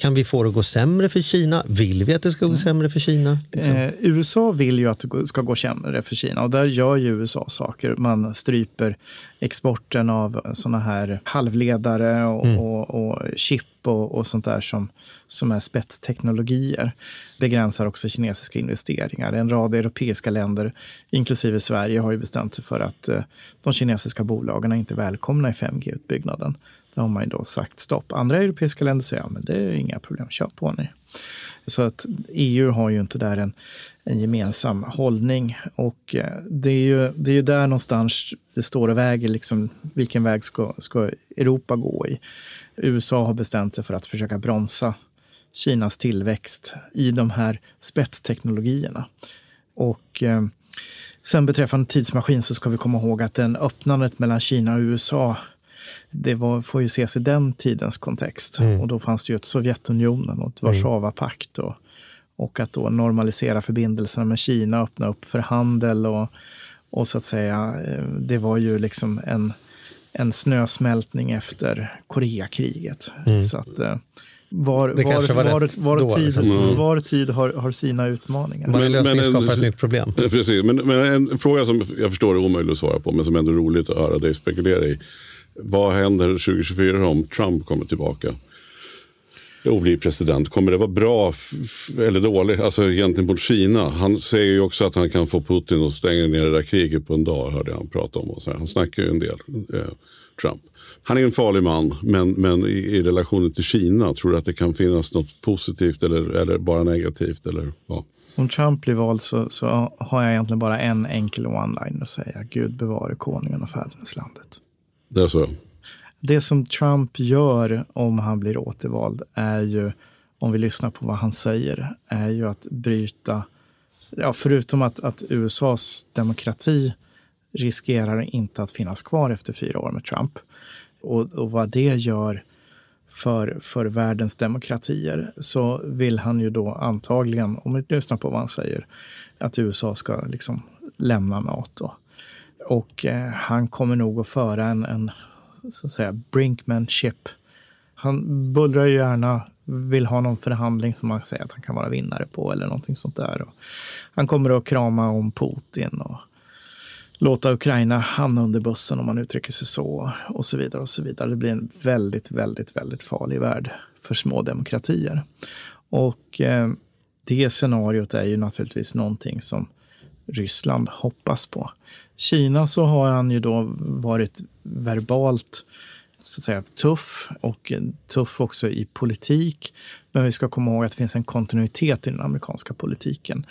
Kan vi få det att gå sämre för Kina? Vill vi att det ska gå mm. sämre för Kina? Liksom? Eh, USA vill ju att det ska gå sämre för Kina och där gör ju USA saker. Man stryper exporten av såna här halvledare och, mm. och, och chip och, och, sånt där som, som är spetsteknologier. Begränsar också kinesiska investeringar. En rad europeiska länder, inklusive Sverige, har ju bestämt sig för att eh, de kinesiska bolagen är inte välkomna i 5G-utbyggnaden. Då har man ju då sagt stopp. Andra europeiska länder säger ja, men det är inga problem, kör på ni. Så att EU har ju inte där en, en gemensam hållning. Och eh, det är, ju, det är ju där någonstans det står och väger, liksom, vilken väg ska, ska Europa gå i? USA har bestämt sig för att försöka bromsa Kinas tillväxt i de här spetsteknologierna. Och eh, sen beträffande tidsmaskin så ska vi komma ihåg att den öppnandet mellan Kina och USA det var, får ju ses i den tidens kontext. Mm. Och då fanns det ju ett Sovjetunionen och ett mm. Warszawapakt. Och, och att då normalisera förbindelserna med Kina, öppna upp för handel och, och så att säga, eh, det var ju liksom en, en snösmältning efter Koreakriget. Mm. Så att, eh, var, var, var, var, var, då, tid, liksom. mm. var tid har, har sina utmaningar. Men, lösning men, skapar ett nytt problem. Precis, men, men en fråga som jag förstår är omöjlig att svara på, men som ändå är roligt att höra dig spekulera i. Vad händer 2024 om Trump kommer tillbaka och blir president? Kommer det vara bra eller dåligt alltså, gentemot Kina? Han säger ju också att han kan få Putin att stänga ner det där kriget på en dag, hörde jag han prata om. Och så här. Han snackar ju en del, eh, Trump. Han är en farlig man, men, men i, i relationen till Kina, tror du att det kan finnas något positivt eller, eller bara negativt? Eller, ja. Om Trump blir vald så, så har jag egentligen bara en enkel one-line att säga. Gud bevare konungen och fäderneslandet. Det är så? Det som Trump gör om han blir återvald är ju, om vi lyssnar på vad han säger, är ju att bryta, ja, förutom att, att USAs demokrati riskerar inte att finnas kvar efter fyra år med Trump. Och, och vad det gör för, för världens demokratier så vill han ju då antagligen, om vi lyssnar på vad han säger, att USA ska liksom lämna Nato. Och eh, han kommer nog att föra en, en så att säga, brinkmanship. Han bullrar ju gärna, vill ha någon förhandling som man säger att han kan vara vinnare på eller någonting sånt där. Och han kommer att krama om Putin och låta Ukraina hamna under bussen om man uttrycker sig så och så vidare och så vidare. Det blir en väldigt, väldigt, väldigt farlig värld för små demokratier. Och eh, det scenariot är ju naturligtvis någonting som Ryssland hoppas på. Kina så har han ju då varit verbalt så att säga, tuff och tuff också i politik. Men vi ska komma ihåg att det finns en kontinuitet i den amerikanska politiken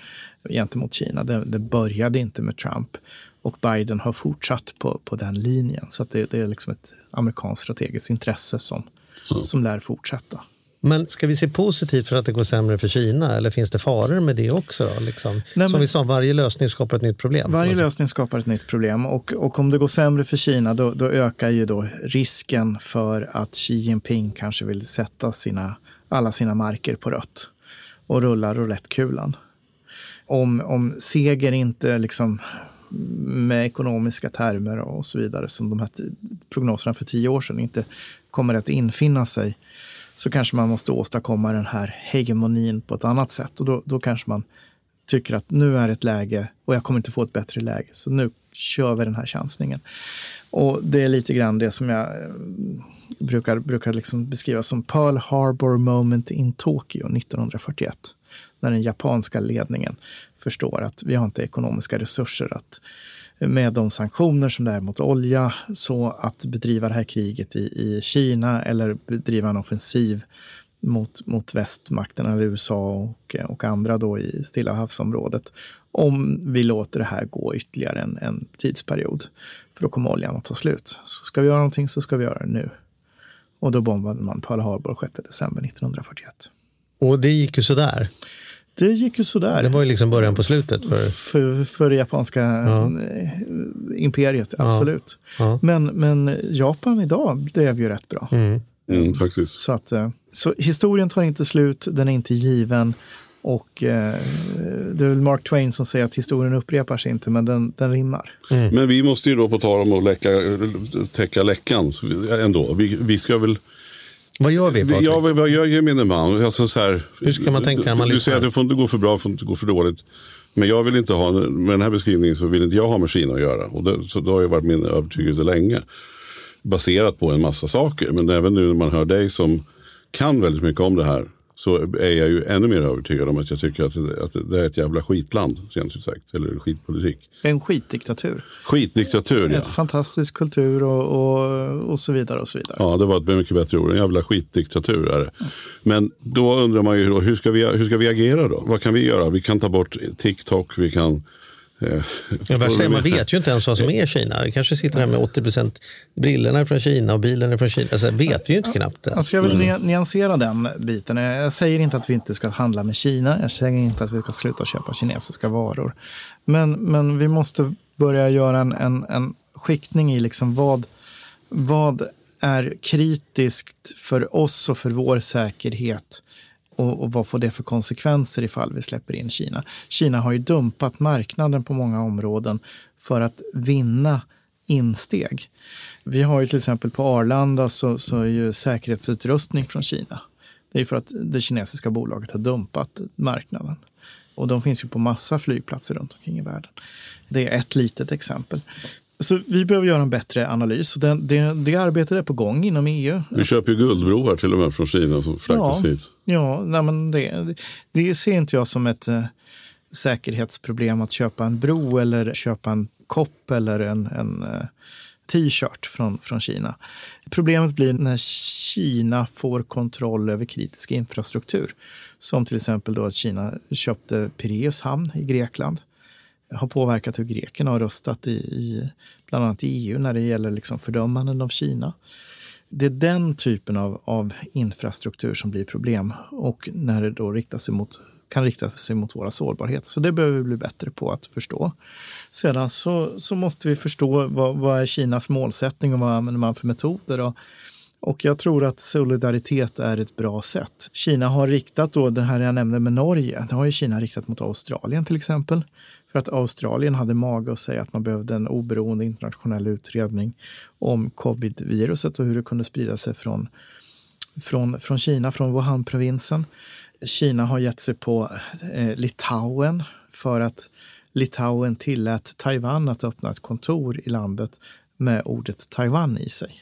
gentemot Kina. Det, det började inte med Trump och Biden har fortsatt på, på den linjen. Så det, det, är liksom ett amerikanskt strategiskt intresse som, mm. som lär fortsätta. Men ska vi se positivt för att det går sämre för Kina eller finns det faror med det också? Då, liksom? Nej, Som vi sa, varje lösning skapar ett nytt problem. Varje lösning skapar ett nytt problem och, och om det går sämre för Kina då, då, ökar ju då risken för att Xi Jinping kanske vill sätta sina, alla sina marker på rött och rulla roulettkulan. Om, om seger inte liksom med ekonomiska termer och så vidare som de här prognoserna för tio år sedan inte kommer att infinna sig så kanske man måste åstadkomma den här hegemonin på ett annat sätt. Och då, då kanske man tycker att nu är ett läge och jag kommer inte få ett bättre läge, så nu kör vi den här chansningen. Och det är lite grann det som jag eh, brukar, brukar liksom beskriva som Pearl Harbor moment in Tokyo 1941. När den japanska ledningen förstår att vi har inte ekonomiska resurser att med de sanktioner som det är mot olja. Så att bedriva det här kriget i, i Kina eller bedriva en offensiv mot, mot västmakterna, eller USA och, och andra då i Stilla havsområdet. Om vi låter det här gå ytterligare en, en tidsperiod. För då kommer oljan att ta slut. Så ska vi göra någonting så ska vi göra det nu. Och då bombade man Pearl Harbor 6 december 1941. Och det gick ju sådär? Det gick ju sådär. Det var ju liksom början på slutet. För... För, för det japanska Ja. eh, imperiet, Ja. absolut. Ja. Men, men Japan idag blev ju rätt bra. Mm. Mm, faktiskt. Så, att, eh, så historien tar inte slut, den är inte given. Och eh, det är väl Mark Twain som säger att historien upprepar sig inte, men den, den rimmar. Men vi måste ju då på tal om att läcka, täcka läckan ändå. Vi, vi ska väl... Vad gör vi Patrik? Ja, vad vad gör gemene man? Alltså så här, Hur ska man tänka när man du, du säger att det får inte gå för bra, det får inte gå för dåligt. Men jag vill inte ha, med den här beskrivningen så vill inte jag ha med Kina att göra. Och det, så det har ju varit min övertygelse länge. Baserat på en massa saker. Men även nu när man hör dig som kan väldigt mycket om det här. Så är jag ju ännu mer övertygad om att jag tycker att det, att det är ett jävla skitland. Rent ut sagt. Eller skitpolitik. En skitdiktatur. Skitdiktatur ja. En fantastisk kultur och, och, och så vidare. och så vidare. Ja, det var ett mycket bättre ord. En jävla skitdiktatur är det. Men då undrar man ju, då, hur, ska vi, hur ska vi agera då? Vad kan vi göra? Vi kan ta bort TikTok, vi kan... Eh, Det värsta är man vet ju inte ens vad som är Kina. Det kanske sitter där med 80 brillorna är från Kina och bilen är från Kina. Alltså, vet vi ju inte knappt ens. Alltså jag vill nya- nyansera den biten. Jag säger inte att vi inte ska handla med Kina. Jag säger inte att vi ska sluta köpa kinesiska varor. Men, men vi måste börja göra en, en, en skiktning i liksom vad, vad är kritiskt för oss och för vår säkerhet och, och vad får det för konsekvenser ifall vi släpper in Kina? Kina har ju dumpat marknaden på många områden för att vinna insteg. Vi har ju till exempel på Arlanda så, så är ju säkerhetsutrustning från Kina. Det är för att det kinesiska bolaget har dumpat marknaden. Och de finns ju på massa flygplatser runt omkring i världen. Det är ett litet exempel. Så vi behöver göra en bättre analys. Det, det, det arbetet är på gång inom EU. vi köper ju guldbroar till och med från Kina som flaggas Ja. hit. Ja, nej men det, det ser inte jag som ett eh, säkerhetsproblem att köpa en bro eller köpa en kopp eller en, en eh, t-shirt från, från Kina. Problemet blir när Kina får kontroll över kritisk infrastruktur. Som till exempel då att Kina köpte Pireus hamn i Grekland. Har påverkat hur grekerna har röstat i, i bland annat i EU när det gäller liksom fördömanden av Kina. Det är den typen av, av infrastruktur som blir problem och när det då riktar sig mot, kan rikta sig mot våra sårbarheter. Så det behöver vi bli bättre på att förstå. Sedan så, så måste vi förstå vad, vad är Kinas målsättning och vad använder man för metoder. Och, och jag tror att solidaritet är ett bra sätt. Kina har riktat då, det här jag nämnde med Norge, det har ju Kina riktat mot Australien till exempel. För att Australien hade mage att säga att man behövde en oberoende internationell utredning om covid-viruset och hur det kunde sprida sig från, från, från Kina, från Wuhan-provinsen. Kina har gett sig på eh, Litauen för att Litauen tillät Taiwan att öppna ett kontor i landet med ordet Taiwan i sig.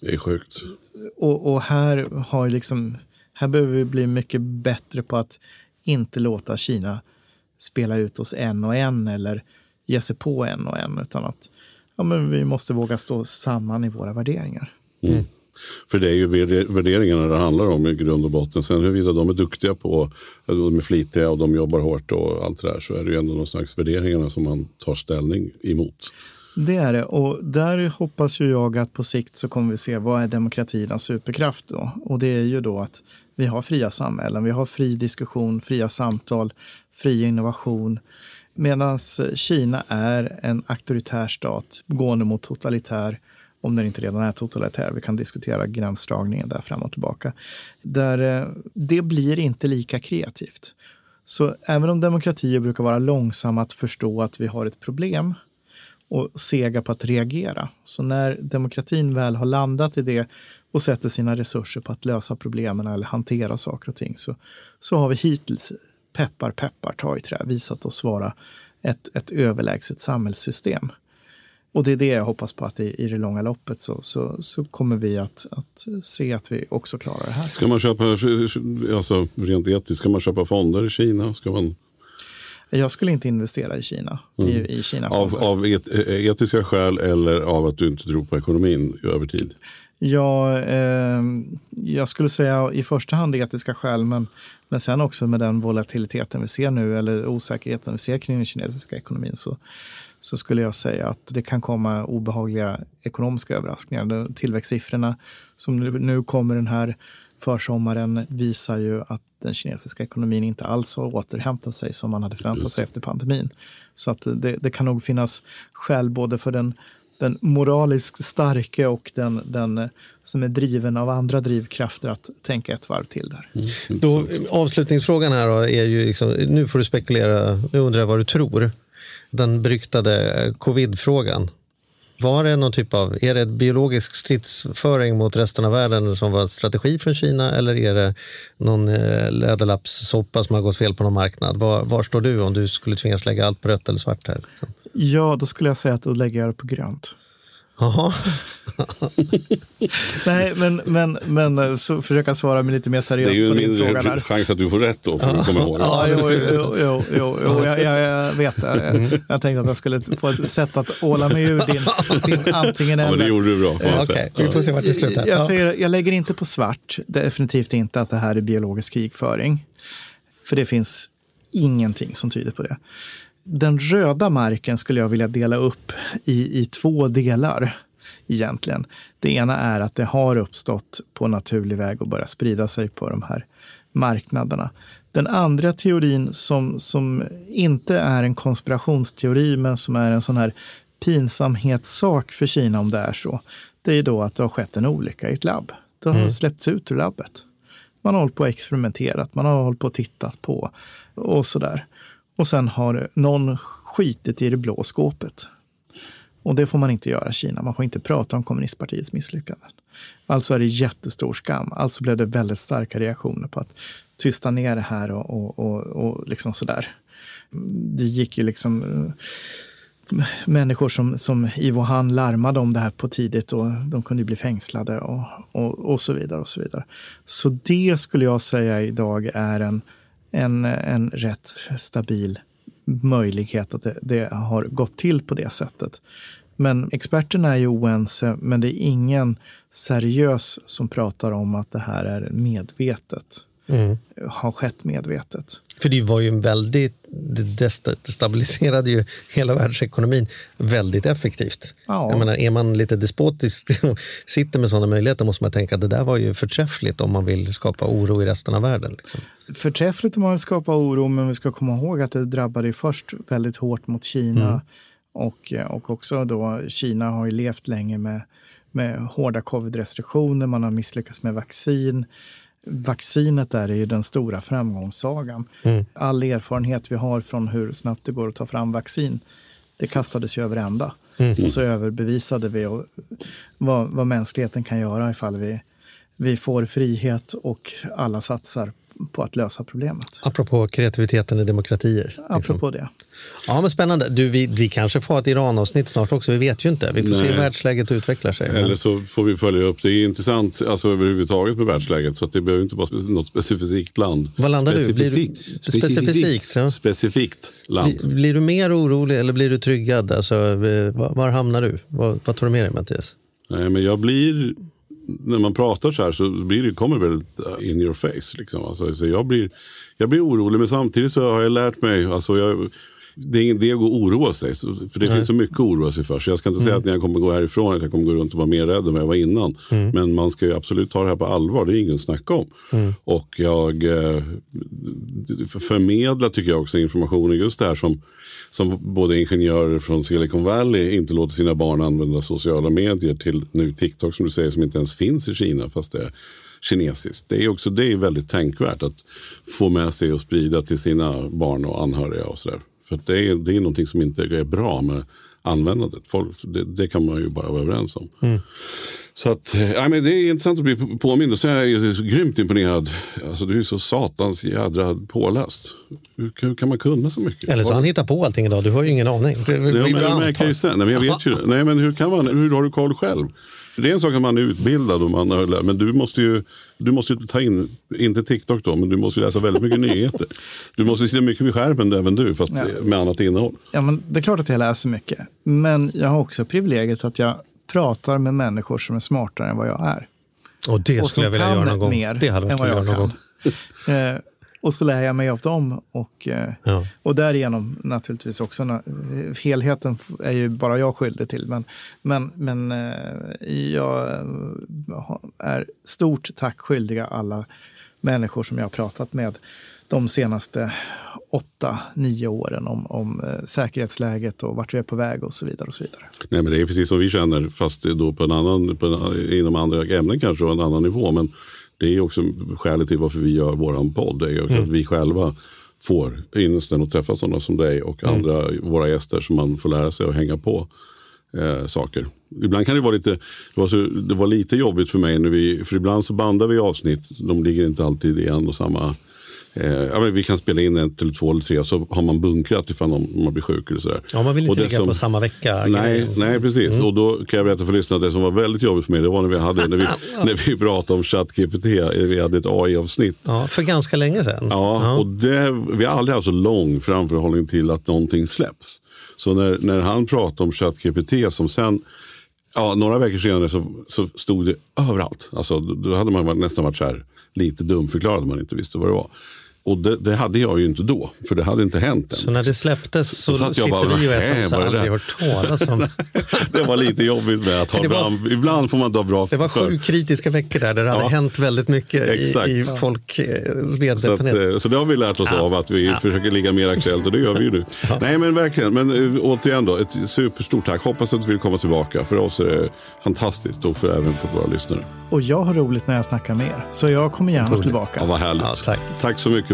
Det är sjukt. Och, och här, har ju liksom, här behöver vi bli mycket bättre på att inte låta Kina spela ut oss en och en eller ge sig på en och en, utan att ja, men vi måste våga stå samman i våra värderingar. För det är ju värde- värderingarna det handlar om i grund och botten. Sen huruvida de är duktiga på, de är flitiga och de jobbar hårt och allt det där så är det ju ändå någon slags värderingarna som man tar ställning emot. Det är det. Och där hoppas ju jag att på sikt så kommer vi se vad är demokratins superkraft då? Och det är ju då att vi har fria samhällen, vi har fri diskussion, fria samtal, fri innovation. Medan Kina är en auktoritär stat gående mot totalitär, om den inte redan är totalitär. Vi kan diskutera gränsdragningen där fram och tillbaka. Där eh, det blir inte lika kreativt. Så även om demokratier brukar vara långsamma att förstå att vi har ett problem och sega på att reagera. Så när demokratin väl har landat i det och sätter sina resurser på att lösa problemen eller hantera saker och ting så, så har vi hittills, peppar peppar, ta i trä, visat oss vara ett, ett överlägset samhällssystem. Och det är det jag hoppas på att i, i det långa loppet så, så, så kommer vi att, att se att vi också klarar det här. Ska man köpa, alltså rent etiskt, ska man köpa fonder i Kina? Ska man, jag skulle inte investera i Kina, i, i Kina. av, av et, etiska skäl eller av att du inte tror på ekonomin över tid? Ja, eh, jag skulle säga i första hand etiska skäl, men, men sen också med den volatiliteten vi ser nu, eller osäkerheten vi ser kring den kinesiska ekonomin, så, så skulle jag säga att det kan komma obehagliga ekonomiska överraskningar. Tillväxtsiffrorna som nu, nu kommer den här försommaren visar ju att den kinesiska ekonomin inte alls har återhämtat sig som man hade förväntat sig efter pandemin. Så att det, det kan nog finnas skäl både för den, den moraliskt starke och den, den som är driven av andra drivkrafter att tänka ett varv till där. Då, avslutningsfrågan här då är ju, liksom, nu får du spekulera, nu undrar jag vad du tror. Den beryktade covid-frågan. Var det någon typ av, är det biologisk stridsföring mot resten av världen som var strategi från Kina eller är det någon eh, läderlappssoppa som har gått fel på någon marknad? Var, var står du om du skulle tvingas lägga allt på rött eller svart här? Ja, då skulle jag säga att då lägger jag det på grönt. Jaha. Nej, men, men, men eh, så försöka svara med lite mer Det är seriöst ju på en din fråga mindre där. chans att du får rätt då, får du komma ihåg. Ja, jo, jo, jo, jo, jo jag, jag, jag vet det. Jag tänkte att jag skulle få ett sätt att åla mig ur din, din antingen Ja, men det eller. gjorde du bra. Får jag säga. vi får se vart det slutar. Jag, Ja. säger, jag lägger inte på svart, definitivt inte att det här är biologisk krigföring. För det finns ingenting som tyder på det. Den röda marken skulle jag vilja dela upp i, i två delar egentligen. Det ena är att det har uppstått på naturlig väg och börjat sprida sig på de här marknaderna. Den andra teorin som, som inte är en konspirationsteori men som är en sån här pinsamhetssak för Kina om det är så, det är då att det har skett en olycka i ett labb. Det har släppts ut ur labbet. Man har hållit på och experimenterat, man har hållit på och tittat på och sådär. Och sen har någon skitit i det blå skåpet. Och det får man inte göra i Kina. Man får inte prata om kommunistpartiets misslyckanden. Alltså är det jättestor skam. Alltså blev det väldigt starka reaktioner på att tysta ner det här och, och, och, och liksom sådär. Det gick ju liksom eh, människor som, som i Wuhan larmade om det här på tidigt och de kunde ju bli fängslade och, och, och så vidare. och Så vidare. Så det skulle jag säga idag är en, en, en rätt stabil möjlighet att det, det har gått till på det sättet. Men experterna är ju oense, men det är ingen seriös som pratar om att det här är medvetet. Har skett medvetet. För det var ju en väldigt, det destabiliserade ju hela världsekonomin väldigt effektivt. Ja. Jag menar, är man lite despotisk och sitter med sådana möjligheter måste man tänka att det där var ju förträffligt om man vill skapa oro i resten av världen. Liksom. Förträffligt om man vill skapa oro, men vi ska komma ihåg att det drabbade först väldigt hårt mot Kina. Och, och också då, Kina har ju levt länge med, med hårda covid-restriktioner, man har misslyckats med vaccin. Vaccinet där är ju den stora framgångssagan. All erfarenhet vi har från hur snabbt det går att ta fram vaccin, det kastades ju över ända. Och så överbevisade vi och, vad, vad mänskligheten kan göra ifall vi, vi får frihet och alla satsar på att lösa problemet. Apropå kreativiteten i demokratier. liksom. Apropå det. Ja, men spännande. Du, vi, vi kanske får ett Iran-avsnitt snart också. Vi vet ju inte. Vi får se Nej. hur världsläget utvecklar sig. Men- Eller så får vi följa upp. Det är intressant alltså, överhuvudtaget med världsläget. Så att det behöver inte vara något specifikt land. Vad landar du? Blir du- Specifikt. specifikt, ja. Specifikt land. Blir, blir du mer orolig eller blir du tryggad? Alltså, eh, var, var hamnar du? Vad, vad tar du med dig, Mattias? Nej, men jag blir, när man pratar så här så blir det, kommer det väldigt eh, in your face. Liksom. Alltså, så jag, blir, jag blir orolig men samtidigt så har jag lärt mig, alltså jag, det är ingen idé att oroa sig. För det finns så mycket att oroa sig för. Så jag ska inte säga att när jag kommer gå härifrån att jag kommer gå runt och vara mer rädd än vad jag var innan. Men man ska ju absolut ta det här på allvar. Det är inget att snacka om. Och jag eh, förmedlar tycker jag också informationen just det här som, som både ingenjörer från Silicon Valley inte låter sina barn använda sociala medier till nu TikTok som du säger som inte ens finns i Kina fast det är kinesiskt. Det är också det är väldigt tänkvärt att få med sig och sprida till sina barn och anhöriga och sådär. För det är, det är någonting som inte är bra med användandet. Folk, det, det kan man ju bara vara överens om. Så att, eh, ja, men det är intressant att bli på- påmind och så är jag så grymt imponerad. Alltså, du är så satans jädra påläst. Hur, hur kan man kunna så mycket? Eller så har han hittat på allting idag. Du har ju ingen aning. Det Ja, men, jag kan ju säga, nej, men jag vet ju, nej, men hur, kan man, hur har du koll själv? För det är en sak att man är utbildad, och man, har- men du måste ju du måste ju ta in, inte TikTok då, men du måste läsa väldigt mycket nyheter. Du måste sitta mycket vid skärmen, även du, fast Ja. med annat innehåll. Ja, men det är klart att jag läser mycket. Men jag har också privilegiet att jag pratar med människor som är smartare än vad jag är. Och det och skulle jag vilja göra någon gång. mer Det hade än vad jag göra någon kan. och så lär jag mig av dem. Och, eh, Ja. och därigenom naturligtvis också, helheten är ju bara jag skyldig till. Men, men, men eh, jag eh, är stort tack skyldiga alla människor som jag har pratat med de senaste åtta, nio åren om, om säkerhetsläget och vart vi är på väg och så vidare. och så vidare. Nej, men det är precis som vi känner, fast då på en annan, på en, inom andra ämnen kanske och en annan nivå. Men det är också skälet till varför vi gör vår podd. Det är ju att vi själva får ynnesten att träffa sådana som dig och andra våra gäster som man får lära sig att hänga på eh, saker. Ibland kan det vara lite, det var, så, det var lite jobbigt för mig, när vi, för ibland så bandar vi avsnitt. De ligger inte alltid i en och samma ja, men vi kan spela in ett eller två eller tre så har man bunkrat ifall någon, man blir sjuk eller sådär. Ja, man vill inte ligga på samma vecka. Nej, nej precis. Och då kan jag berätta för lyssnarna att det som var väldigt jobbigt för mig det var när vi, hade, när vi, när vi pratade om ChatGPT. Vi hade ett AI-avsnitt. Ja, för ganska länge sedan. Ja, och det, vi har aldrig haft så lång framförhållning till att någonting släpps. Så när, när han pratade om ChatGPT som sen, ja, några veckor senare så, så stod det överallt. Alltså, då hade man nästan varit så här, lite dumförklarad om man inte visste vad det var. Och det, det hade jag ju inte då, för det hade inte hänt än. Så när det släpptes så jag sitter bara, vi ju "Nähä, som så vad är det aldrig där?" hört talas om. det var lite jobbigt med att ha det var- bra, ibland får man ta bra Det var sju kritiska veckor där, där det hade Ja. hänt väldigt mycket Exakt. i, i folk eh, Så, att, eh, så det har vi lärt oss av, att vi försöker ligga mer aktuellt och det gör vi ju nu. Nej men verkligen, men eh, återigen då, ett superstort tack. Hoppas att du vill komma tillbaka. För oss är det fantastiskt och för, även för våra lyssnare. Och jag har roligt när jag snackar med er, så jag kommer gärna tillbaka. Ja, vad härligt. Ja, tack. tack så mycket